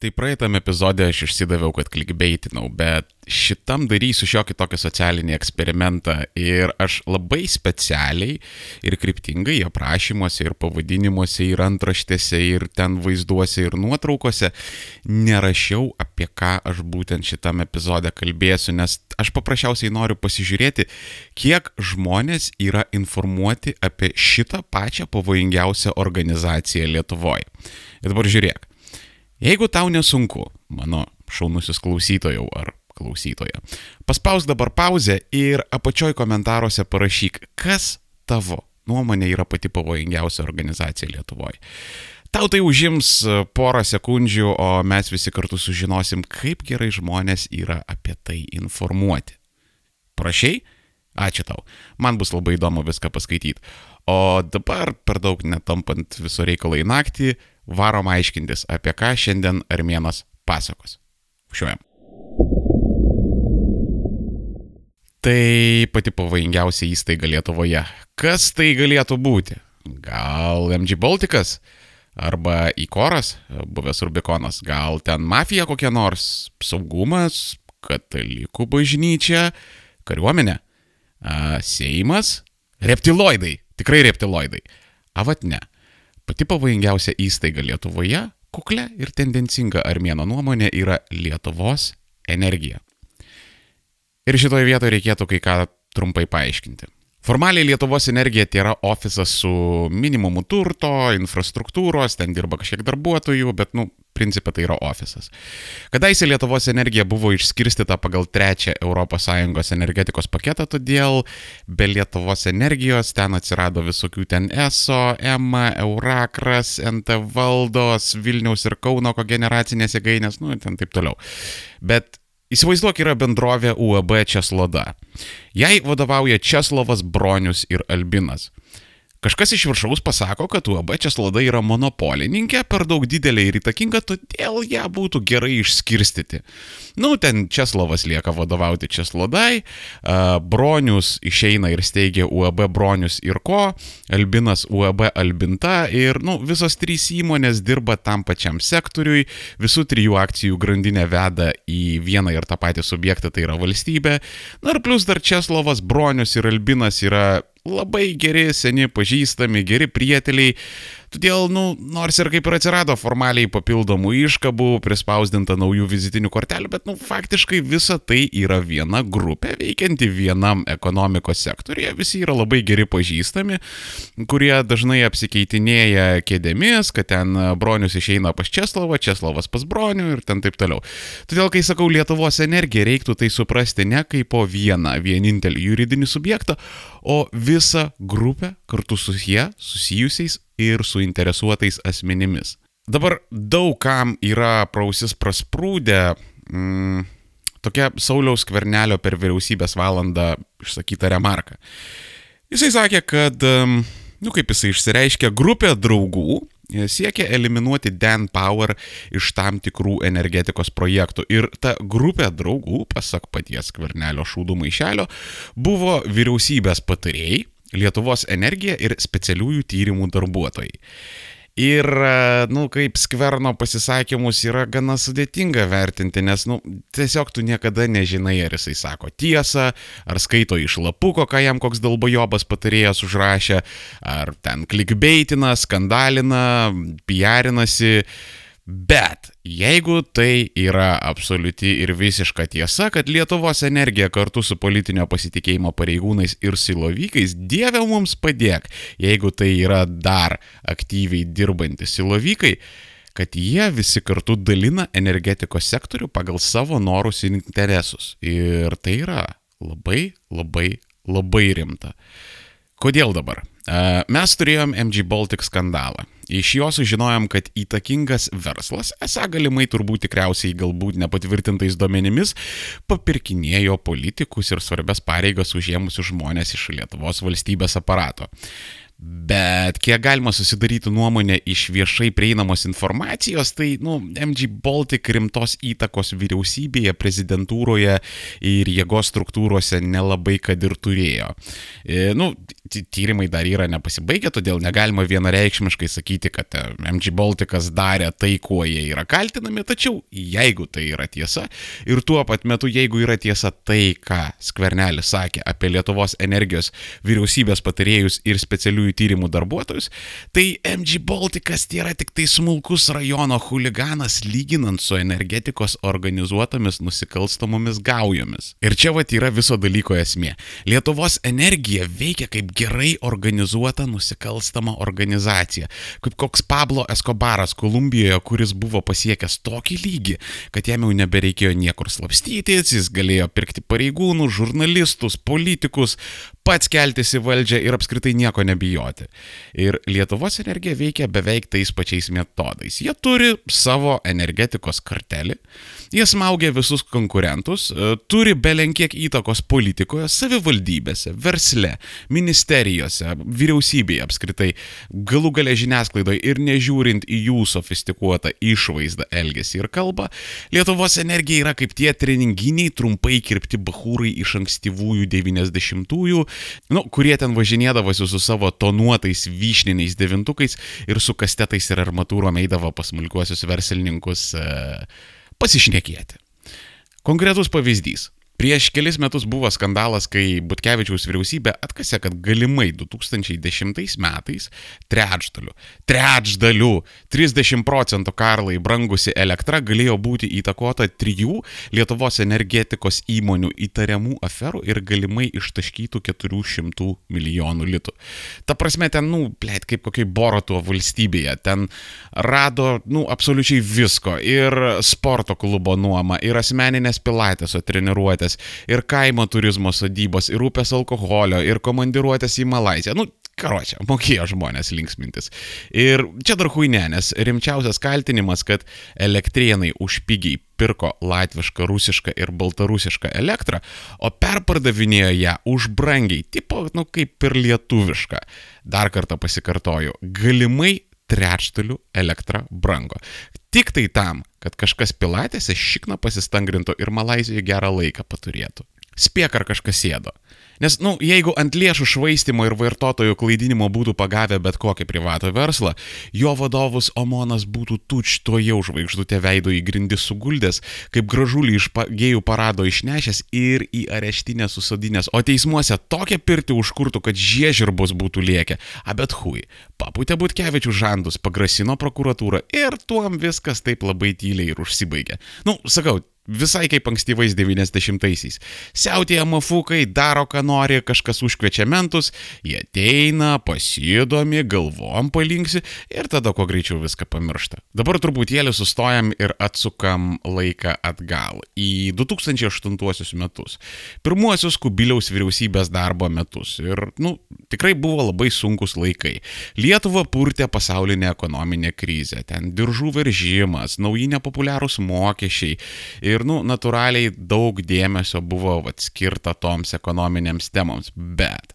Tai praeitame epizode aš išsidaviau, kad klikbeitinau, bet šitam darysiu šiokį tokį socialinį eksperimentą ir aš labai specialiai ir kryptingai aprašymuose ir pavadinimuose ir antraštėse ir ten vaizduose ir nuotraukose nerašiau, apie ką aš būtent šitam epizode kalbėsiu, nes aš paprasčiausiai noriu pasižiūrėti, kiek žmonės yra informuoti apie šitą pačią pavojingiausią organizaciją Lietuvoje. Ir dabar žiūrėk. Jeigu tau nesunku, mano šaunusis klausytojau ar klausytoja, paspaus dabar pauzę ir apačioj komentaruose parašyk, kas tavo nuomonė yra pati pavojingiausia organizacija Lietuvoje. Tau tai užims porą sekundžių, o mes visi kartu sužinosim, kaip gerai žmonės yra apie tai informuoti. Prašiai? Ačiū tau. Man bus labai įdomu viską paskaityti. O dabar, per daug netampant viso reikalo į naktį, varom aiškintis, apie ką šiandien Armėnas pasakos. Šiuojam. Tai pati pavojingiausia įstaiga Lietuvoje. Kas tai galėtų būti? Gal MG Baltikas? Arba Įkoras, buvęs Rubikonas? Gal ten mafija kokia nors? Saugumas? Katalikų bažnyčia? Kariuomenė? Seimas? Reptiloidai? Tikrai reptiloidai. Avat ne. Pati pavojingiausia įstaiga Lietuvoje, kuklė ir tendencinga armėno nuomonė yra Lietuvos energija. Ir šitoje vietoje reikėtų kai ką trumpai paaiškinti. Formaliai Lietuvos energija tai yra ofisas su minimumu turto, infrastruktūros, ten dirba kažkiek darbuotojų, bet, nu, principė tai yra ofisas. Kadaise Lietuvos energija buvo išskirstyta pagal trečią ES energetikos paketą, todėl be Lietuvos energijos ten atsirado visokių ten ESO, EMA, Eurakras, NT valdos, Vilniaus ir Kauno kogeneracinės jėgainės, nu, ten taip toliau. Bet Įsivaizduok, yra bendrovė UAB Česloda. Jai vadovauja Česlovas Bronius ir Albinas. Kažkas iš viršaus pasako, kad UAB Česlada yra monopolininkė, per daug didelė ir įtakinga, todėl ją būtų gerai išskirstyti. Nu, ten Česlovas lieka vadovauti Česlodai, Bronius išeina ir steigia UAB Bronius ir ko, Albinas UAB Albinta ir, nu, visos trys įmonės dirba tam pačiam sektoriui, visų trijų akcijų grandinę veda į vieną ir tą patį subjektą, tai yra valstybė. Na ir plus dar Česlovas Bronius ir Albinas yra labai geri, seni, pažįstami, geri prieteliai. Todėl, nu, nors ir kaip ir atsirado formaliai papildomų iškabų, prispausdinta naujų vizitinių kortelių, bet, nu, faktiškai visa tai yra viena grupė veikianti vienam ekonomikos sektorija. Visi yra labai geri pažįstami, kurie dažnai apsikeitinėja kėdėmis, kad ten bronius išeina pas Česlovą, Česlovas pas bronių ir ten taip toliau. Todėl, kai sakau Lietuvos energija, reiktų tai suprasti ne kaip po vieną vienintelį juridinį subjektą, o visą grupę kartu su jie susijusiais ir suinteresuotais asmenimis. Dabar daug kam yra prausis prasprūdę mm, tokia Sauliaus Kvernelio per vyriausybės valandą išsakyta remarka. Jisai sakė, kad, nu kaip jisai išsireiškė, grupė draugų siekia eliminuoti Dan Power iš tam tikrų energetikos projektų. Ir ta grupė draugų, pasak paties Kvernelio šūdų maišelio, buvo vyriausybės patarėjai, Lietuvos energija ir specialiųjų tyrimų darbuotojai. Ir, nu, kaip skverno pasisakymus yra gana sudėtinga vertinti, nes, nu, tiesiog tu niekada nežinai, ar jisai sako tiesą, ar skaito iš lapuko, ką jam koks dalbojobas patarėjas užrašė, ar ten klikbeitina, skandalina, piarinasi. Bet jeigu tai yra absoliuti ir visiška tiesa, kad Lietuvos energija kartu su politinio pasitikėjimo pareigūnais ir silovykais, Dieve mums padėk, jeigu tai yra dar aktyviai dirbantys silovykai, kad jie visi kartu dalina energetikos sektorių pagal savo norus ir interesus. Ir tai yra labai, labai, labai rimta. Kodėl dabar? Mes turėjom MG Baltic skandalą. Iš jo sužinojom, kad įtakingas verslas, esą galimai turbūt tikriausiai galbūt nepatvirtintais duomenimis, papirkinėjo politikus ir svarbias pareigas užėmusius žmonės iš Lietuvos valstybės aparato. Bet kiek galima susidaryti nuomonę iš viešai prieinamos informacijos, tai, nu, MG Baltic rimtos įtakos vyriausybėje, prezidentūroje ir jėgos struktūrose nelabai kad ir turėjo. E, nu, tyrimai dar yra nepasibaigę, todėl negalima vienareikšmiškai sakyti, kad e, MG Balticas darė tai, kuo jie yra kaltinami, tačiau jeigu tai yra tiesa ir tuo pat metu, jeigu yra tiesa tai, ką Skvernelis sakė apie Lietuvos energijos vyriausybės patarėjus ir specialiųjų tyrimų darbuotojus, tai MG Balticas tai yra tik tai smulkus rajono huliganas lyginant su energetikos organizuotomis nusikalstamomis gaujomis. Ir čia va yra viso dalyko esmė. Lietuvos energija veikia kaip gerai organizuota nusikalstama organizacija, kaip koks Pablo Escobaras Kolumbijoje, kuris buvo pasiekęs tokį lygį, kad jam jau nebereikėjo niekur slapstytis, jis galėjo pirkti pareigūnų, žurnalistus, politikus, pats keltis į valdžią ir apskritai nieko nebijoti. Ir Lietuvos energija veikia beveik tais pačiais metodais. Jie turi savo energetikos kartelį, jie smaugia visus konkurentus, e, turi belenkiek įtakos politikoje, savivaldybėse, versle, ministerijose, vyriausybėje apskritai, galų gale žiniasklaidoje ir nežiūrint į jų sofistikuotą išvaizdą, elgesį ir kalbą, Lietuvos energija yra kaip tie treninginiai trumpai kirpti bahūrai iš ankstyvųjų 90-ųjų, nu, kurie ten važinėdavosi su savo tonuotais vyšniniais devintukais ir su kastetais ir armatūrom eidavo pas smulkiuosius verslininkus e, pasišnekėti. Konkretus pavyzdys. Prieš kelis metus buvo skandalas, kai Butkevičiaus vyriausybė atkasė, kad galimai 2010 metais trečdaliu, trečdaliu, 30 procentų karlai brangusi elektra galėjo būti įtakota trijų Lietuvos energetikos įmonių įtariamų aferų ir galimai ištaškytų 400 milijonų litų. Ta prasme, ten, nu, plėt, kaip kokiai Boroto valstybėje, ten rado, nu, absoliučiai visko. Ir sporto klubo nuoma, ir asmeninės pilatės, o treniruotės sodybas, ir kaimo turizmo sodybos, ir upės alkoholio, ir komandiruotės į Malaisiją. Nu, karočią, mokėjo žmonės linksmintis. Ir čia dar huinė, nes rimčiausias kaltinimas, kad elektrienai už pigiai pirko latvišką, rusišką ir baltarusišką elektrą, o perpardavinėjo ją už brangiai, tipo, nu kaip ir lietuvišką. Dar kartą pasikartoju, galimai trečdalių elektra brango. Tik tai tam, kad kažkas pilatėse šikną pasistangrintų ir Malazijoje gerą laiką paturėtų. Spėk, ar kažkas sėdo. Nes, na, nu, jeigu ant lėšų švaistimo ir vartotojų klaidinimo būtų pagavę bet kokį privatų verslą, jo vadovus Omonas būtų tučto jau žvaigždutė veido į grindį suguldęs, kaip gražulį iš gėjų parado išnešęs ir į areštinę susadinęs, o teismuose tokią pirtį užkurtų, kad žiežirbos būtų liekę. A bet hui, paputė Butkevičių žandus, pagrasino prokuratūrą ir tuom viskas taip labai tyliai ir užsibaigė. Nu, sakau, Visai kaip ankstyvais 90-aisiais. Siautėje mafukai, daro ką nori, kažkas užkvečia mentus, jie ateina, pasidomi, galvom palinksi ir tada kuo greičiau viską pamiršta. Dabar truputėlį sustojam ir atsukam laiką atgal į 2008 metus. Pirmuosius Kubiliaus vyriausybės darbo metus. Ir, nu, tikrai buvo labai sunkus laikai. Lietuva purtė pasaulinė ekonominė krizė. Ten diržų veržimas, nauji nepopuliarūs mokesčiai. Ir nu, natūraliai daug dėmesio buvo vat, skirta toms ekonominėms temoms. Bet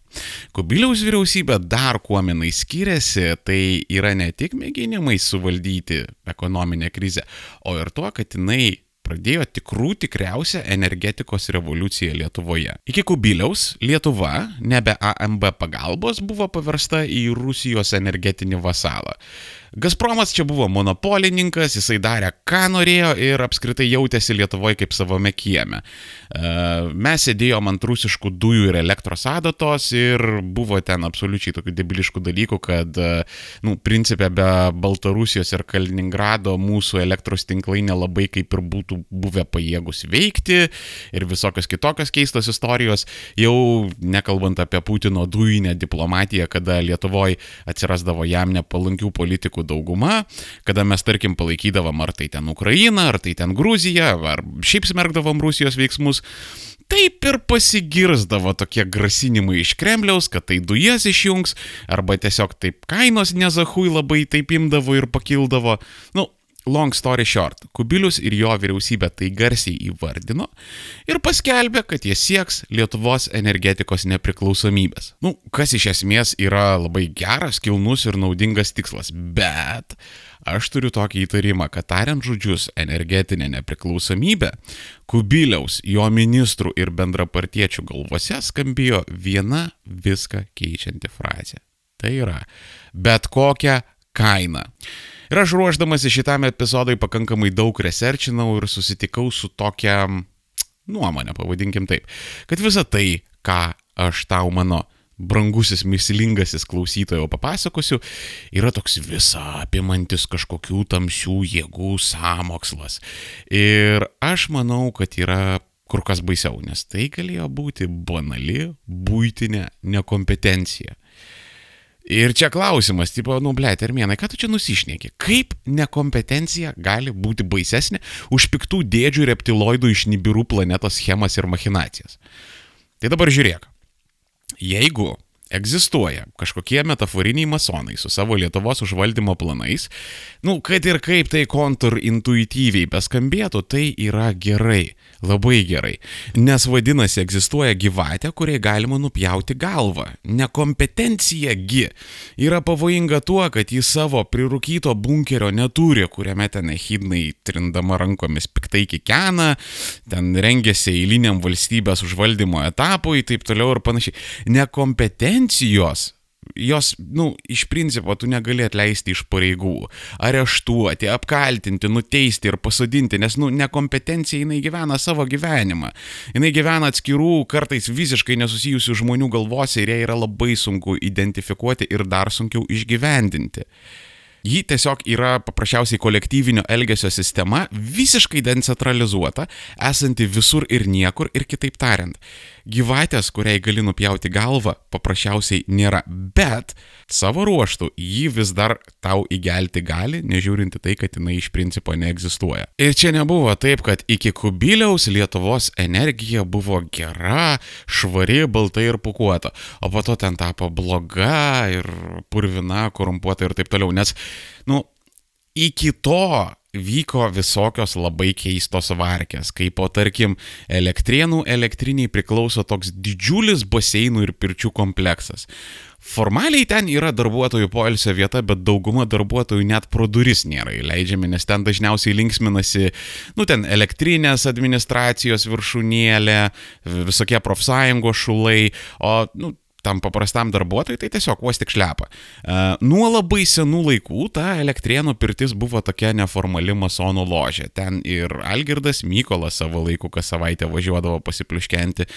Kubiliaus vyriausybė dar kuo minai skiriasi, tai yra ne tik mėginimai suvaldyti ekonominę krizę, o ir tuo, kad jinai pradėjo tikrų tikriausią energetikos revoliuciją Lietuvoje. Iki Kubiliaus Lietuva nebe AMB pagalbos buvo paversta į Rusijos energetinį vasalą. Gazpromas čia buvo monopolininkas, jisai darė, ką norėjo ir apskritai jautėsi Lietuvoje kaip savame kieme. E, mes sėdėjom ant rusiškų dujų ir elektros adatos ir buvo ten absoliučiai tokių debiliškų dalykų, kad, e, nu, principė be Baltarusijos ir Kaliningrado mūsų elektros tinklai nelabai kaip ir būtų buvę pajėgus veikti ir visokios kitokios keistos istorijos, jau nekalbant apie Putino dujinę diplomatiją, kada Lietuvoje atsirasdavo jam nepalankių politikų dauguma, kada mes, tarkim, palaikydavom ar tai ten Ukrainą, ar tai ten Gruziją, ar šiaip smerkdavom Rusijos veiksmus, taip ir pasigirzdavo tokie grasinimai iš Kremliaus, kad tai dujas išjungs, arba tiesiog taip kainos nezahui labai taip imdavo ir pakildavo. Nu, long story short, Kubilius ir jo vyriausybė tai garsiai įvardino ir paskelbė, kad jie sieks Lietuvos energetikos nepriklausomybės. Nu, kas iš esmės yra labai geras, kilnus ir naudingas tikslas, bet aš turiu tokį įtarimą, kad tariant žodžius energetinė nepriklausomybė, Kubiliaus, jo ministrų ir bendrapartiečių galvose skambėjo viena viską keičianti frazė. Tai yra, bet kokią kainą. Ir aš ruoždamasi šitam epizodui pakankamai daug researchinau ir susitikau su tokia nuomonė, pavadinkim taip, kad visa tai, ką aš tau mano brangusis, mislingasis klausytojo papasakosiu, yra toks visa apimantis kažkokių tamsių jėgų samokslas. Ir aš manau, kad yra kur kas baisiau, nes tai galėjo būti banali, būtinė nekompetencija. Ir čia klausimas, tipo, nu, ble, terminai, ką tu čia nusišneki? Kaip nekompetencija gali būti baisesnė už piktų dėdžių reptiloidų iš Nibirų planetos schemas ir machinacijas? Tai dabar žiūrėk. Jeigu egzistuoja kažkokie metaforiniai masonai su savo Lietuvos užvaldymo planais, nu, kad ir kaip tai konturintuityviai beskambėtų, tai yra gerai. Labai gerai. Nes vadinasi, egzistuoja gyvatė, kuriai galima nupjauti galvą. Nekompetencija gi yra pavojinga tuo, kad jis savo prirūkyto bunkerio neturi, kuriame ten ehidnai trindama rankomis piktai kikena, ten rengiasi eiliniam valstybės užvaldymo etapui, taip toliau ir panašiai. Nekompetencijos jos, nu, iš principo tu negali atleisti iš pareigų, areštuoti, apkaltinti, nuteisti ir pasodinti, nes, nu, nekompetencija jinai gyvena savo gyvenimą. Jinai gyvena atskirų, kartais visiškai nesusijusių žmonių galvose ir ją yra labai sunku identifikuoti ir dar sunkiau išgyvendinti. Ji tiesiog yra paprasčiausiai kolektyvinio elgesio sistema, visiškai decentralizuota, esanti visur ir niekur ir kitaip tariant gyvatės, kuriai gali nupjauti galvą, paprasčiausiai nėra, bet savo ruoštų jį vis dar tau įgelti gali, nežiūrinti tai, kad jinai iš principo neegzistuoja. Ir čia nebuvo taip, kad iki kubiliaus Lietuvos energija buvo gera, švari, balta ir pukuota, o po to ten tapo bloga ir purvina, korumpuota ir taip toliau, nes, nu, iki to vyko visokios labai keistos varkės, kaip po tarkim elektrienų elektriniai priklauso toks didžiulis baseinų ir pirčių kompleksas. Formaliai ten yra darbuotojų poilsio vieta, bet dauguma darbuotojų net pro duris nėra įleidžiami, nes ten dažniausiai linksminasi, nu ten elektrinės administracijos viršūnėlė, visokie profsąjungos šulai, o, nu, tam paprastam darbuotojui tai tiesiog vos tik šlepa. E, nuo labai senų laikų ta elektrienų pirtis buvo tokia neformali masonų ložė. Ten ir Algirdas Mykolas savo laiku kas savaitę važiuodavo pasipliuškenti.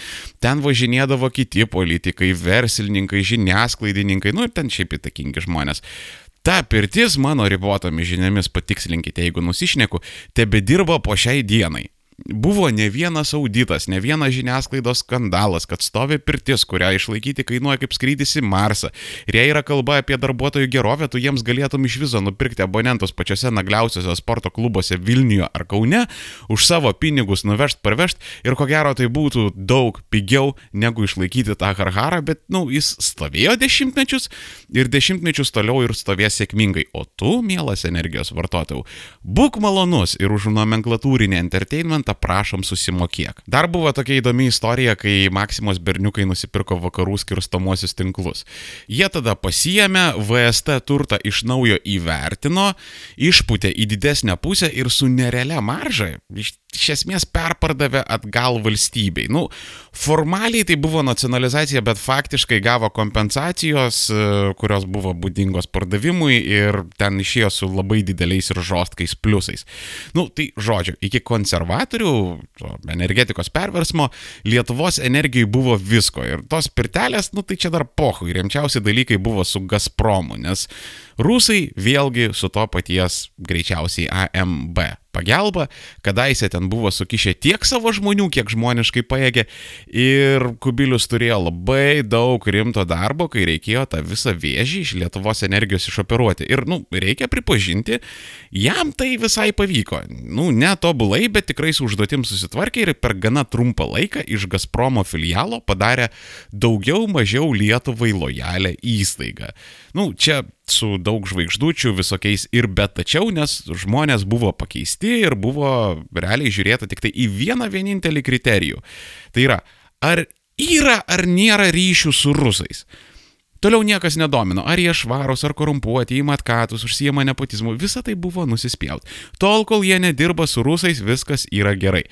Ten važinėdavo kiti politikai, verslininkai, žiniasklaidininkai, nu ir ten šiaip įtakingi žmonės. Ta pirtis, mano ribotomis žiniomis patikslinkite, jeigu nusišneku, tebe dirba po šiai dienai buvo ne vienas auditas, ne vienas žiniasklaidos skandalas, kad stovi pirtis, kurią išlaikyti kainuoja kaip skrydis į Marsą. Ir jei yra kalba apie darbuotojų gerovę, tu jiems galėtum iš viso nupirkti abonentus pačiose nagliausiose sporto klubuose Vilniuje ar Kaune, už savo pinigus nuvežti, parvežti ir ko gero tai būtų daug pigiau negu išlaikyti tą harharą, bet, na, nu, jis stovėjo dešimtmečius ir dešimtmečius toliau ir stovės sėkmingai. O tu, mielas energijos vartotojau, būk malonus ir už nomenklatūrinį entertainmentą kartą prašom susimokėk. Dar buvo tokia įdomi istorija, kai Maksimos berniukai nusipirko vakarų skirstomuosius tinklus. Jie tada pasijėmė, VST turtą iš naujo įvertino, išputė į didesnę pusę ir su nerealia marža iš iš esmės perpardavė atgal valstybei. Nu, formaliai tai buvo nacionalizacija, bet faktiškai gavo kompensacijos, e, kurios buvo būdingos pardavimui ir ten išėjo su labai dideliais ir žostkais pliusais. Nu, tai žodžiu, iki konservatorių, energetikos perversmo, Lietuvos energijai buvo visko ir tos pirtelės, nu tai čia dar pohui, rimčiausi dalykai buvo su Gazpromu, nes rusai vėlgi su to paties greičiausiai AMB pagalba, kadaise ten buvo sukišę tiek savo žmonių, kiek žmoniškai paėgė ir Kubilius turėjo labai daug rimto darbo, kai reikėjo tą visą vėžį iš Lietuvos energijos išoperuoti. Ir, nu, reikia pripažinti, jam tai visai pavyko. Nu, ne tobulai, bet tikrai su užduotim susitvarkė ir per gana trumpą laiką iš Gazpromo filialo padarė daugiau mažiau Lietuvai lojalę įstaigą. Nu, čia su daug žvaigždučių, visokiais ir bet tačiau, nes žmonės buvo pakeisti ir buvo realiai žiūrėta tik tai į vieną vienintelį kriterijų. Tai yra, ar yra ar nėra ryšių su rusais. Toliau niekas nedomino, ar jie švarus, ar korumpuoti, įima atkatus, užsijama nepotizmu, visa tai buvo nusispjaut. Tol, kol jie nedirba su rusais, viskas yra gerai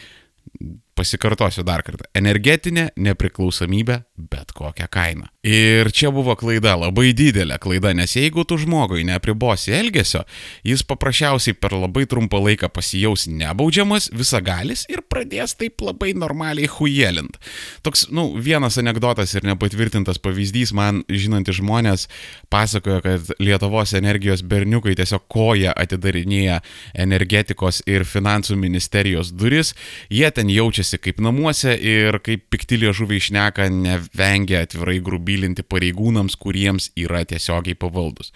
pasikartosiu dar kartą, energetinė nepriklausomybė bet kokią kainą. Ir čia buvo klaida, labai didelė klaida, nes jeigu tu žmogui neapribosi elgesio, jis paprasčiausiai per labai trumpą laiką pasijaus nebaudžiamas, visagalis ir pradės taip labai normaliai hujelint. Toks, nu, vienas anegdotas ir nepatvirtintas pavyzdys, man žinantys žmonės pasakojo, kad Lietuvos energijos berniukai tiesiog koja atidarinėja energetikos ir finansų ministerijos duris, jie ten jaučiasi jaučiasi kaip namuose ir kaip pikti liežuviai išneka, nevengia atvirai grubylinti pareigūnams, kuriems yra tiesiogiai pavaldus.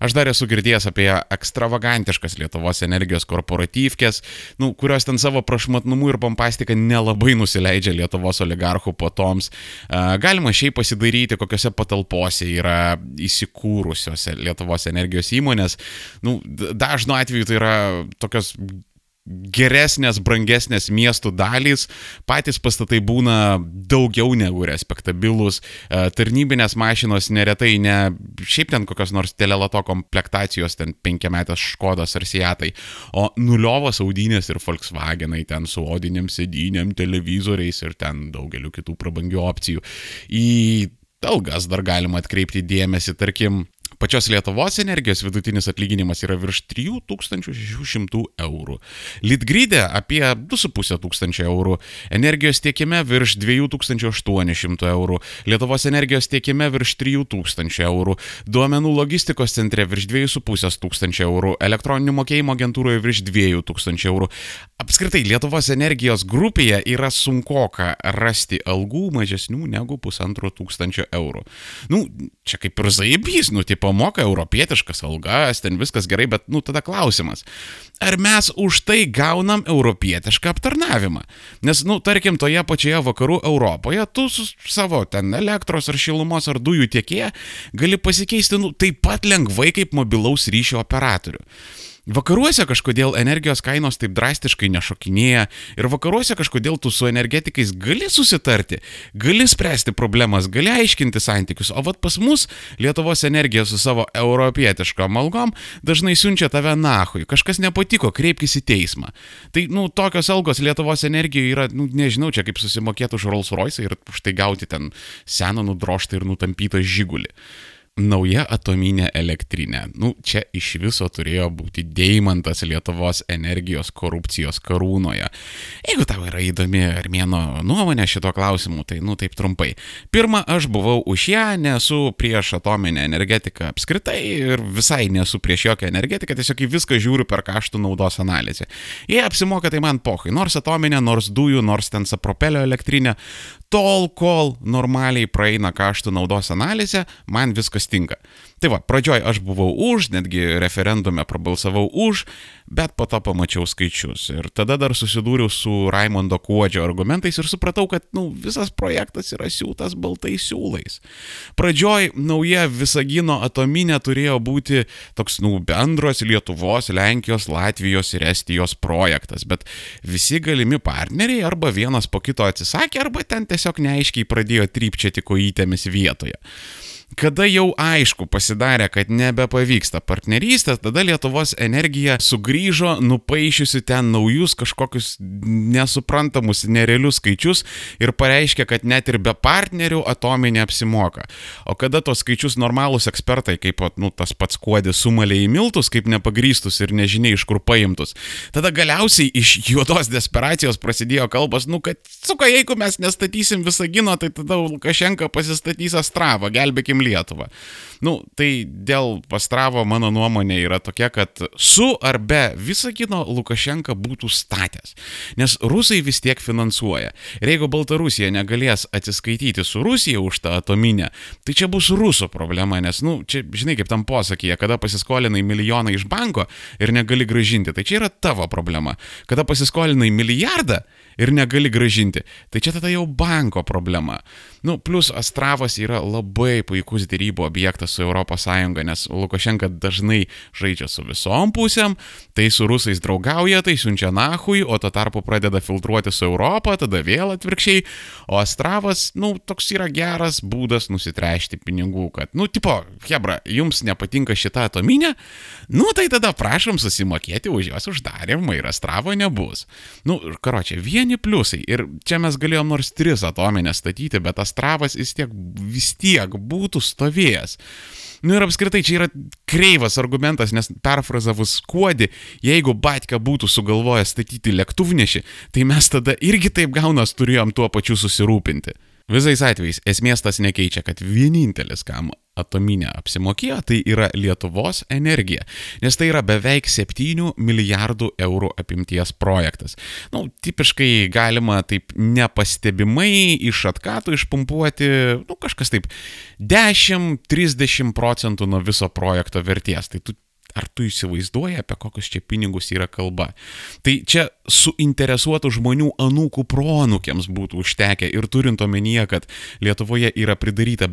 Aš dar esu girdėjęs apie ekstravagantiškas Lietuvos energijos korporatyvkės, nu, kurios ten savo prašmatnumu ir pompastiką nelabai nusileidžia Lietuvos oligarchų potoms. Galima šiaip pasidaryti, kokiose patalpose yra įsikūrusios Lietuvos energijos įmonės. Nu, dažnu atveju tai yra tokios geresnės, brangesnės miestų dalys, patys pastatai būna daugiau negu respektabilus, e, tarnybinės mašinos neretai ne šiaip ten kokios nors telelato komplektacijos, ten penkiametės Škodas ar Seatai, o nuliovos audinės ir Volkswagenai ten su odiniam sėdynėm, televizoriais ir ten daugeliu kitų prabangių opcijų. Į algas dar galima atkreipti dėmesį, tarkim, Pačios Lietuvos energijos vidutinis atlyginimas yra virš 3600 eurų. Litgrydė apie 2,5 tūkstančio eurų. Energijos tiekime virš 2800 eurų. Lietuvos energijos tiekime virš 3000 eurų. Duomenų logistikos centre virš 2,5 tūkstančio eurų. Elektroninių mokėjimo agentūroje virš 2000 eurų. Apskritai, Lietuvos energijos grupėje yra sunkoka rasti algų mažesnių negu pusantro tūkstančio eurų. Nu, čia kaip ir zaibys, nu, tipo moka europietiškas algas, ten viskas gerai, bet, nu, tada klausimas, ar mes už tai gaunam europietišką aptarnavimą? Nes, nu, tarkim, toje pačioje vakarų Europoje tu su savo ten elektros ar šilumos ar dujų tiekėje gali pasikeisti, nu, taip pat lengvai kaip mobilaus ryšio operatorių. Vakaruose kažkodėl energijos kainos taip drastiškai nešokinėja ir vakaruose kažkodėl tu su energetikais gali susitarti, gali spręsti problemas, gali aiškinti santykius, o vat pas mus Lietuvos energija su savo europietiškom algom dažnai siunčia tave nahui, kažkas nepatiko, kreipkis į teismą. Tai, nu, tokios algos Lietuvos energijoje yra, nu, nežinau, čia kaip susimokėti už Rolls Royce ir už tai gauti ten seną nudroštą ir nutampytą žygulį nauja atominė elektrinė. Nu, čia iš viso turėjo būti deimantas Lietuvos energijos korupcijos karūnoje. Jeigu tau yra įdomi Armėno nuomonė šito klausimu, tai nu taip trumpai. Pirma, aš buvau už ją, nesu prieš atominę energetiką apskritai ir visai nesu prieš jokią energetiką, tiesiog į viską žiūriu per kaštų naudos analizę. Jei apsimoka, tai man pohai, nors atominė, nors dujų, nors ten sapropelio elektrinė, tol kol normaliai praeina kaštų naudos analizė, man viskas tinka. Tai va, pradžioj aš buvau už, netgi referendume prabalsavau už, bet po to pamačiau skaičius. Ir tada dar susidūriau su Raimondo Kuodžio argumentais ir supratau, kad, nu, visas projektas yra siūtas baltais siūlais. Pradžioj nauja Visagino atominė turėjo būti toks, nu, bendros Lietuvos, Lenkijos, Latvijos ir Estijos projektas, bet visi galimi partneriai arba vienas po kito atsisakė, arba ten tiesiog neaiškiai pradėjo trypčiati kojytėmis vietoje. Kada jau aišku pasidarė, kad nebepavyksta partnerystės, tada Lietuvos energija sugrįžo, nupaišiusi ten naujus kažkokius nesuprantamus, nerealius skaičius ir pareiškė, kad net ir be partnerių atominė apsimoka. O kada tos skaičius normalūs ekspertai, kaip nu, tas pats kuodis sumalė į miltus, kaip nepagrystus ir nežinia iš kur paimtus, tada galiausiai iš juodos desperacijos prasidėjo kalbas, nu kad, suka, jeigu mes nestatysim Visagino, tai tada Lukašenka pasistatys Astravą, gelbėkim Lietuvą. Nu, tai dėl Pastravo mano nuomonė yra tokia, kad su ar be Visagino Lukašenka būtų statęs. Nes rusai vis tiek finansuoja. Ir jeigu Baltarusija negalės atsiskaityti su Rusija už tą atominę, tai čia bus rusų problema, nes, nu, čia, žinai, kaip tam posakyje, kada pasiskolinai milijoną iš banko ir negali gražinti, tai čia yra tavo problema. Kada pasiskolinai milijardą ir negali gražinti, tai čia tada jau banko problema. Nu, plus Astravas yra labai puikus dėrybų objektas su ES, nes Lukašenka dažnai žaidžia su visom pusėm, tai su rusais draugauja, tai siunčia nahui, o tuo tarpu pradeda filtruoti su Europą, tada vėl atvirkščiai, o Astravas, nu, toks yra geras būdas nusitrešti pinigų, kad, nu, tipo, Hebra, jums nepatinka šita atominė, nu, tai tada prašom susimokėti už jos uždarimą ir Astravo nebus. Nu, karočią, vieni pliusai. Ir čia mes galėjom nors tris atominės statyti, bet Astravas vis tiek, vis tiek būtų stovėjęs. Nu ir apskritai čia yra kreivas argumentas, nes perfrazavus kuodį, jeigu Batka būtų sugalvojęs statyti lėktuvnešį, tai mes tada irgi taip gaunas turėjom tuo pačiu susirūpinti. Visais atvejais esmės tas nekeičia, kad vienintelis, kam atominė apsimokėjo, tai yra Lietuvos energija, nes tai yra beveik 7 milijardų eurų apimties projektas. Na, nu, tipiškai galima taip nepastebimai iš atkatų išpumpuoti, nu, kažkas taip 10-30 procentų nuo viso projekto vertės. Tai tu Ar tu įsivaizduoji, apie kokius čia pinigus yra kalba? Tai čia suinteresuotų žmonių anūkų pronukiams būtų užtekę ir turint omenyje, kad Lietuvoje yra pridaryta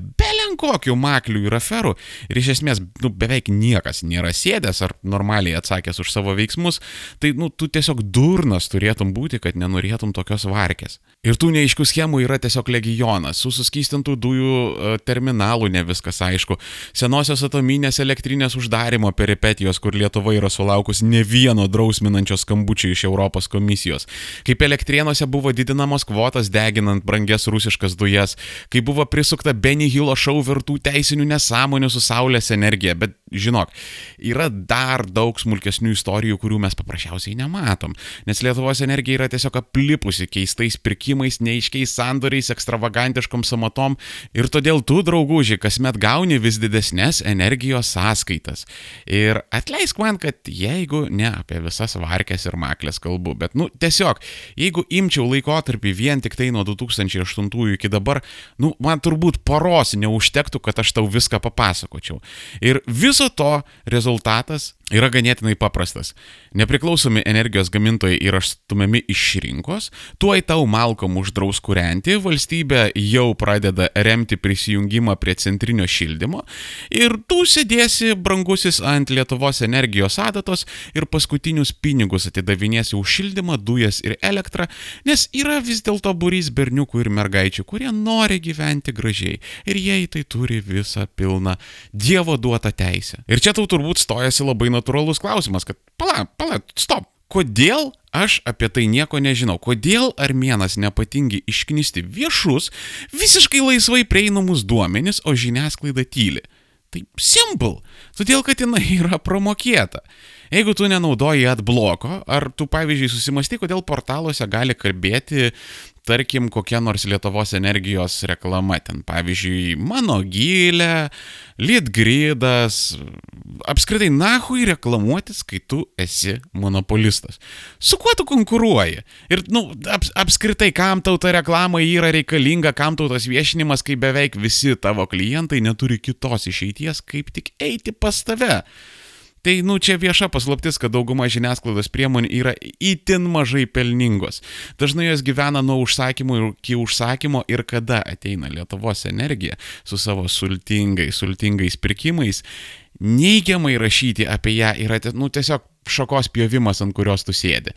belenkokių maklių ir aferų ir iš esmės nu, beveik niekas nėra sėdęs ar normaliai atsakęs už savo veiksmus, tai nu, tu tiesiog durnas turėtum būti, kad nenorėtum tokios varkės. Ir tų neaiškių schemų yra tiesiog legionas, su suskystintų dujų e, terminalu ne viskas aišku, senosios atominės elektrinės uždarimo peripetijos, kur Lietuva yra sulaukus ne vieno drausminančio skambučio iš Europos komisijos, kaip elektrienose buvo didinamos kvotas deginant brangias rusiškas dujas, kai buvo prisukta Benny Hillo šau vertų teisinių nesąmonių su Saulės energija, bet žinok, yra dar daug smulkesnių istorijų, kurių mes paprasčiausiai nematom, nes Lietuvos energija yra tiesiog aplipusi keistais pirkimais, neaiškiais sandoriais, ekstravagantiškom samatom ir todėl tu, drauguži, kasmet gauni vis didesnės energijos sąskaitas. Ir atleisk man, kad jeigu ne apie visas varkės ir maklės kalbu, bet, nu, tiesiog, jeigu imčiau laikotarpį vien tik tai nuo 2008 iki dabar, nu, man turbūt paros neužtektų, kad aš tau viską papasakočiau. Ir viso to rezultatas yra ganėtinai paprastas. Nepriklausomi energijos gamintojai yra stumiami iš rinkos, tuoj tau malkom uždraus kūrenti, valstybė jau pradeda remti prisijungimą prie centrinio šildymo ir tu sėdėsi brangusis ant Lietuvos energijos adatos ir paskutinius pinigus atidavinėsi už šildymą, dujas ir elektrą, nes yra vis dėlto burys berniukų ir mergaičių, kurie nori gyventi gražiai ir jie į tai turi visą pilną Dievo duotą teisę. Ir čia tau turbūt stojasi labai natūraliai natūralus klausimas, kad pala, pala, stop. Kodėl aš apie tai nieko nežinau? Kodėl armėnas nepatingi išknisti viešus, visiškai laisvai prieinamus duomenis, o žiniasklaida tyli? Tai simple. Todėl, kad jinai yra promokėta. Jeigu tu nenaudoji atbloko, ar tu pavyzdžiui susimastai, kodėl portaluose gali kalbėti, tarkim, kokia nors Lietuvos energijos reklama, ten pavyzdžiui, mano gilė, litgridas, apskritai, nahui reklamuotis, kai tu esi monopolistas. Su kuo tu konkuruoji? Ir, nu, ap, apskritai, kam tau ta reklama yra reikalinga, kam tau tas viešinimas, kai beveik visi tavo klientai neturi kitos išeities, kaip tik eiti pas tave. Tai, nu, čia vieša paslaptis, kad dauguma žiniasklaidos priemonių yra itin mažai pelningos. Dažnai jos gyvena nuo užsakymų iki užsakymo ir kada ateina Lietuvos energija su savo sultingais, sultingais pirkimais, neigiamai rašyti apie ją yra, nu, tiesiog šakos pjovimas, ant kurios tu sėdi.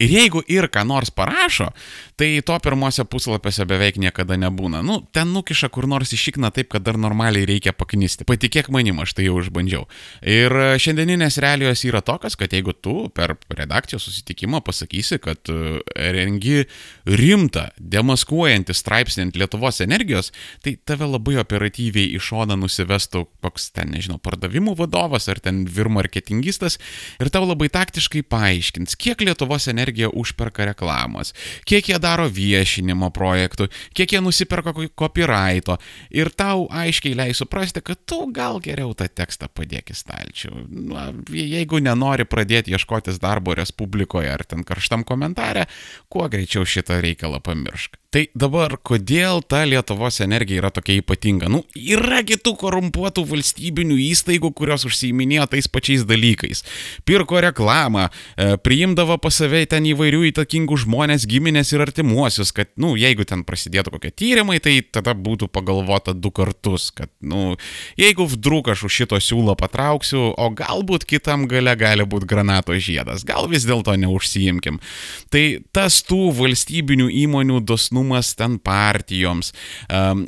Ir jeigu ir ką nors parašo, tai to pirmose puslapiuose beveik niekada nebūna. Nu, ten nukiša kur nors išikna taip, kad dar normaliai reikia paknisti. Patikėk manim, aš tai jau išbandžiau. Ir šiandieninės realijos yra tokios, kad jeigu tu per redakcijos susitikimą pasakysi, kad e, rengi rimtą, demaskuojantį straipsnį ant Lietuvos energijos, tai tave labai operatyviai į šoną nusivestų koks ten, nežinau, pardavimų vadovas ar ten virmarketingistas ir tau labai taktiškai paaiškins, kiek Lietuvos energijos energiją užperka reklamos, kiek jie daro viešinimo projektų, kiek jie nusiperka copyrighto ir tau aiškiai leis suprasti, kad tu gal geriau tą tekstą padėk į stalčių. Na, jeigu nenori pradėti ieškotis darbo Respublikoje ar ten karštam komentare, kuo greičiau šitą reikalą pamiršk. Tai dabar, kodėl ta Lietuvos energija yra tokia ypatinga? Nu, yra kitų korumpuotų valstybinių įstaigų, kurios užsiiminėjo tais pačiais dalykais. Pirko reklamą, e, priimdavo pas save ten įvairių įtakingų žmonės, giminės ir artimuosius, kad, nu, jeigu ten prasidėtų kokie tyrimai, tai tada būtų pagalvota du kartus, kad, nu, jeigu vdruk aš už šito siūlo patrauksiu, o galbūt kitam gale gali būti granato žiedas, gal vis dėlto neužsiimkim. Tai tas tų valstybinių įmonių dosnų dosnumas ten partijoms,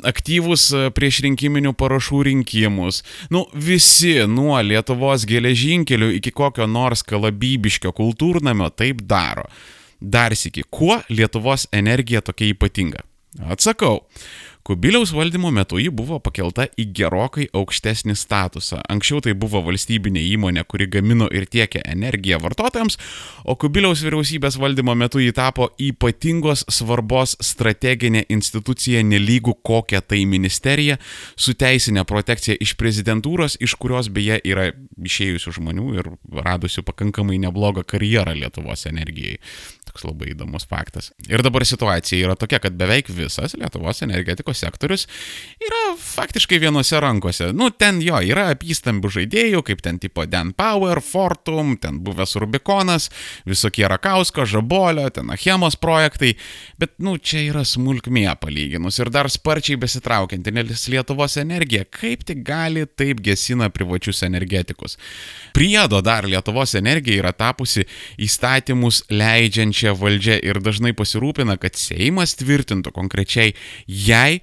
aktyvus e, priešrinkiminių parašų rinkimus. Nu, visi nuo Lietuvos geležinkelių iki kokio nors kalabybiškio kultūrnamio taip daro. Dar sėki, kuo Lietuvos energija tokia ypatinga? Atsakau. Kubiliaus valdymo metu ji buvo pakelta į gerokai aukštesnį statusą. Anksčiau tai buvo valstybinė įmonė, kuri gamino ir tiekė energiją vartotojams, o Kubiliaus vyriausybės valdymo metu ji tapo ypatingos svarbos strateginė institucija nelygų kokią tai ministerija, su teisinė protekcija iš prezidentūros, iš kurios beje yra išėjusių žmonių ir radusių pakankamai neblogą karjerą Lietuvos energijai. Toks labai įdomus faktas. Ir dabar situacija yra tokia, kad beveik visas Lietuvos energetikos sektorius yra faktiškai vienose rankose. Nu, ten jo yra apystambių žaidėjų, kaip ten tipo Dan Power, Fortum, ten buvęs Rubikonas, visokie Rakausko, Žabolio, ten Achemos projektai, bet, nu, čia yra smulkmė palyginus ir dar sparčiai besitraukianti, nes Lietuvos energija kaip tik gali taip gesina privačius energetikus. Priedo dar Lietuvos energija yra tapusi įstatymus leidžiančia valdžia ir dažnai pasirūpina, kad Seimas tvirtintų konkrečiai jai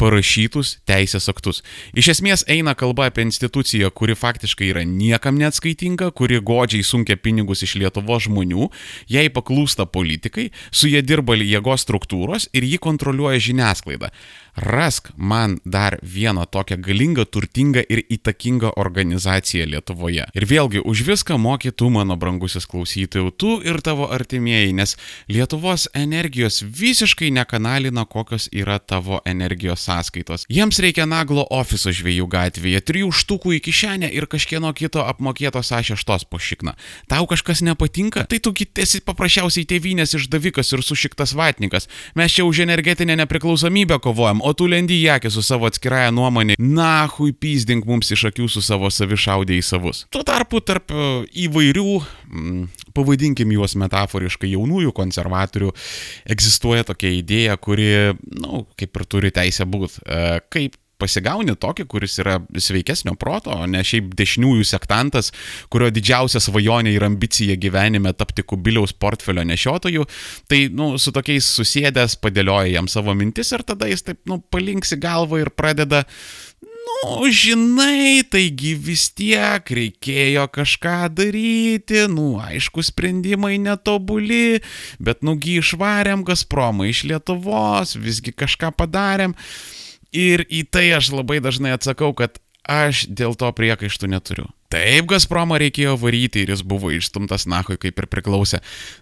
parašytus teisės aktus. Iš esmės eina kalba apie instituciją, kuri faktiškai yra niekam neatskaitinga, kuri godžiai sunkia pinigus iš Lietuvos žmonių, jai paklūsta politikai, su jie dirba jėgos struktūros ir jį kontroliuoja žiniasklaida. Rask man dar vieną tokią galingą, turtingą ir įtakingą organizaciją Lietuvoje. Ir vėlgi, už viską moki tu, mano brangusis klausytojų, tu ir tavo artimieji, nes Lietuvos energijos visiškai nekanalina, kokios yra tavo energijos sąskaitos. Jiems reikia naglo ofiso žviejų gatvėje, trijų štukų į kišenę ir kažkieno kito apmokėtos A6 po šikną. Tau kažkas nepatinka? Tai tu esi paprasčiausiai tėvynės išdavikas ir sušiktas vatnikas. Mes čia už energetinę nepriklausomybę kovojam, o tu lendi į akį su savo atskirąją nuomonę. Na, hui pyzdink mums iš akių su savo savišaudė į savus. Tuo tarpu tarp e, įvairių, mm, pavadinkim juos metaforiškai, jaunųjų konservatorių egzistuoja tokia idėja, kuri, na, nu, kaip ir turi teisę būti. E, kaip pasigauni tokį, kuris yra sveikesnio proto, o ne šiaip dešiniųjų sektantas, kurio didžiausia svajonė ir ambicija gyvenime tapti kubiliaus portfelio nešiotoju, tai, nu, su tokiais susėdęs padėlioja jam savo mintis ir tada jis taip, nu, palinksi galvą ir pradeda, nu, žinai, taigi vis tiek reikėjo kažką daryti, nu, aišku, sprendimai netobuli, bet nugi išvarėm Gazpromą iš Lietuvos, visgi kažką padarėm. Ir į tai aš labai dažnai atsakau, kad aš dėl to priekaištų neturiu. Taip, Gazpromą reikėjo varyti ir jis buvo išstumtas nahui kaip ir priklausė.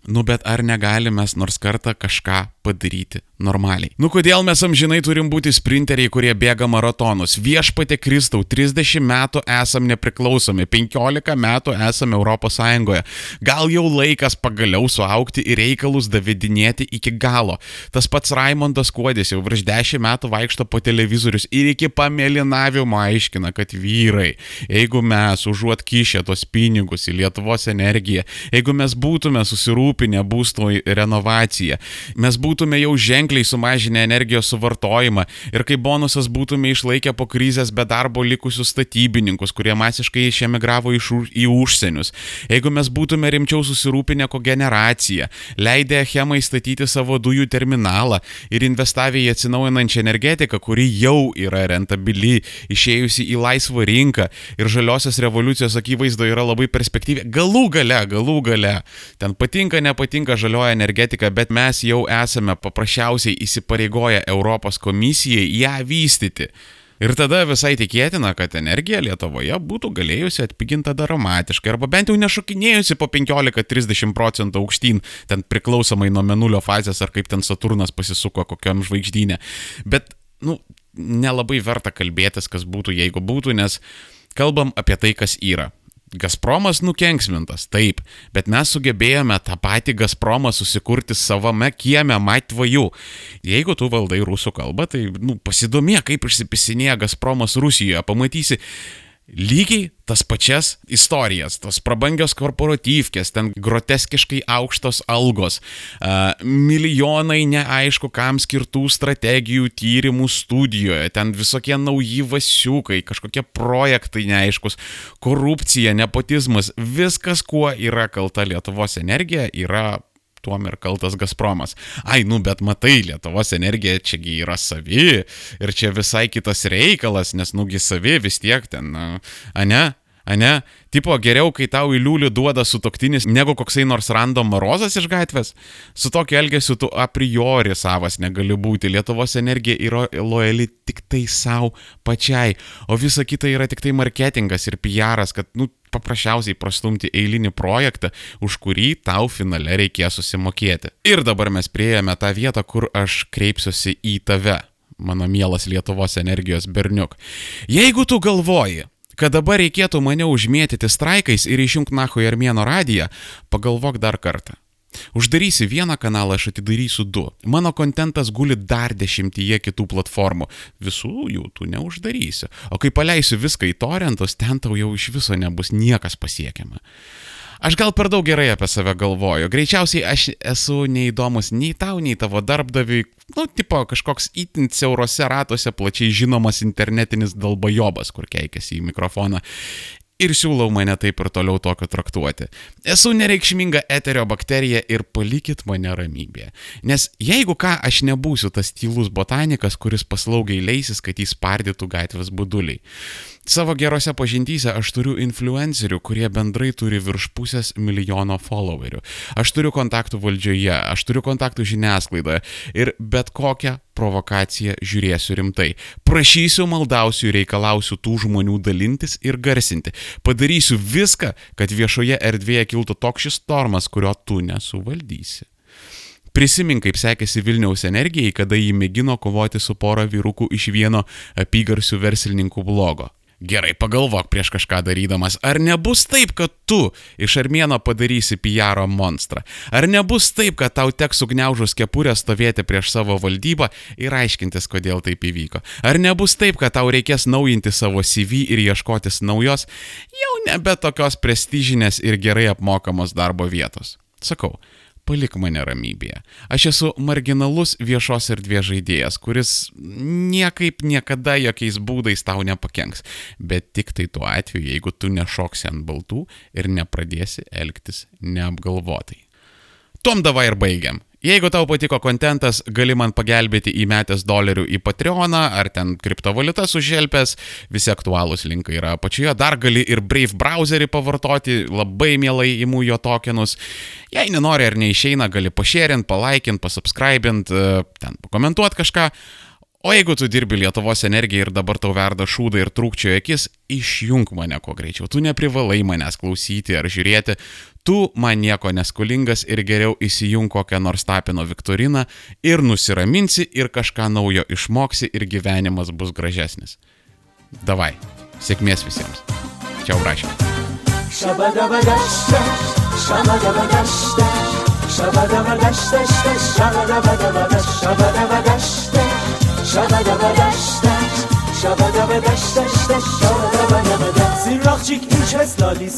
Nu bet ar negalime nors kartą kažką padaryti normaliai? Nu kodėl mes amžinai turim būti sprinteriai, kurie bėga maratonus? Viešpatė Kristau, 30 metų esam nepriklausomi, 15 metų esame Europos Sąjungoje. Gal jau laikas pagaliau suaukti ir reikalus davidinėti iki galo. Tas pats Raimondas Kuodis jau virš 10 metų vaikšto po televizorius ir iki pamėlinavimo aiškina, kad vyrai, jeigu mes už užuot kišę tos pinigus į Lietuvos energiją, jeigu mes būtume susirūpinę būsto renovaciją, mes būtume jau ženkliai sumažinę energijos suvartojimą ir kaip bonusas būtume išlaikę po krizės be darbo likusius statybininkus, kurie masiškai išemigravo iš, į užsienius, jeigu mes būtume rimčiau susirūpinę kogeneraciją, leidę Chemai statyti savo dujų terminalą ir investavę į atsinaujinančią energetiką, kuri jau yra rentabili, išėjusi į laisvą rinką ir žaliosios revoliucijos revoliucijos akivaizdoje yra labai perspektyvi. Galų gale, galų gale. Ten patinka, nepatinka žalioja energetika, bet mes jau esame paprasčiausiai įsipareigoję Europos komisijai ją vystyti. Ir tada visai tikėtina, kad energija Lietuvoje būtų galėjusi atpiginta dramatiškai, arba bent jau nešokinėjusi po 15-30 procentų aukštyn, ten priklausomai nuo menulio fazės, ar kaip ten Saturnas pasisuko kokiam žvaigždynė. Bet, nu, nelabai verta kalbėtis, kas būtų, jeigu būtų, nes kalbam apie tai, kas yra. Gazpromas nukenksmintas, taip, bet mes sugebėjome tą patį Gazpromą susikurti savame kieme matvajų. Jeigu tu valdai rusų kalbą, tai nu, pasidomė, kaip išsipisinėja Gazpromas Rusijoje, pamatysi, lygiai tas pačias istorijas, tos prabangios korporatyvkės, ten groteskiškai aukštos algos, milijonai neaišku kam skirtų strategijų, tyrimų studijoje, ten visokie nauji vasiukai, kažkokie projektai neaiškus, korupcija, nepotizmas, viskas, kuo yra kalta Lietuvos energija, yra tuom ir kaltas Gazpromas. Ai, nu, bet matai, Lietuvos energija čiagi yra savi ir čia visai kitas reikalas, nes nugi savi vis tiek ten, ane? Ane? Tipo, geriau, kai tau į liūlių duoda sutoktinis, negu koksai nors random marozas iš gatvės. Su tokiu elgesiu tu a priori savas negali būti. Lietuvos energija yra lojali tik tai savo pačiai, o visa kita yra tik tai marketingas ir PR'as, kad, nu, paprasčiausiai prastumti eilinį projektą, už kurį tau finale reikės susimokėti. Ir dabar mes prieėjome tą vietą, kur aš kreipsiuosi į tave, mano mielas Lietuvos energijos berniuk. Jeigu tu galvoji, kad dabar reikėtų mane užmėtyti straikais ir išjungti nahu Armėno radiją, pagalvok dar kartą. Uždarysi vieną kanalą, aš atidarysiu du. Mano kontentas guli dar dešimtyje kitų platformų. Visų jų tu neuždarysi. O kai paleisiu viską į torrentus, ten tau jau iš viso nebus niekas pasiekiama. Aš gal per daug gerai apie save galvoju. Greičiausiai aš esu neįdomus nei tau, nei tavo darbdaviui. Nu, tipo kažkoks itin siaurose ratuose plačiai žinomas internetinis dalbajobas, kur keikiasi į mikrofoną ir siūlau mane taip ir toliau tokio traktuoti. Esu nereikšminga eterio bakterija ir palikit mane ramybėje. Nes jeigu ką, aš nebūsiu tas tylus botanikas, kuris paslaugiai leisis, kad jis pardytų gatvės buduliai. Savo gerose pažintyse aš turiu influencerių, kurie bendrai turi virš pusės milijono followerių. Aš turiu kontaktų valdžioje, aš turiu kontaktų žiniasklaidoje ir bet kokią provokaciją žiūrėsiu rimtai. Prašysiu, maldausiu ir reikalausiu tų žmonių dalintis ir garsinti. Padarysiu viską, kad viešoje erdvėje kiltų toks šis stormas, kurio tu nesuvaldysi. Prisimink, kaip sekėsi Vilniaus energijai, kada jį mėgino kovoti su pora vyrukų iš vieno apygarsių verslininkų blogo. Gerai, pagalvok prieš kažką darydamas, ar nebus taip, kad tu iš armėno padarysi PR monstrą? Ar nebus taip, kad tau teks sugniaužus kepurę stovėti prieš savo valdybą ir aiškintis, kodėl taip įvyko? Ar nebus taip, kad tau reikės naujinti savo CV ir ieškotis naujos, jau nebe tokios prestižinės ir gerai apmokamos darbo vietos? Sakau, palik mane ramybėje. Aš esu marginalus viešos erdvės žaidėjas, kuris niekaip niekada jokiais būdais tau nepakenks. Bet tik tai tuo atveju, jeigu tu nešoksi ant baltų ir nepradėsi elgtis neapgalvotai. Tom davai ir baigiam. Jeigu tau patiko kontentas, gali man pagelbėti įmetęs dolerių į Patreoną ar ten kriptovaliutas užželpęs, visi aktualūs linkai yra apačioje, dar gali ir Brave browserį pavartoti, labai mielai įmų jo tokenus. Jei nenori ar neišeina, gali pašėrint, palaikint, pasubscribint, e, ten pakomentuoti kažką. O jeigu tu dirbi Lietuvos energiją ir dabar tau verda šūdą ir trūkčioja akis, išjung mane kuo greičiau. Tu neprivalai manęs klausyti ar žiūrėti, tu man nieko neskolingas ir geriau įsijung kokią nors tapino Viktoriną ir nusiraminsi ir kažką naujo išmoksi ir gyvenimas bus gražesnis. Davai, sėkmės visiems. Čia Brašė. Shabadabadashta, shabadabadashta, shabadabadashta, shabadabadashta, shabadabadashta. Zirrakçık ilçe stalis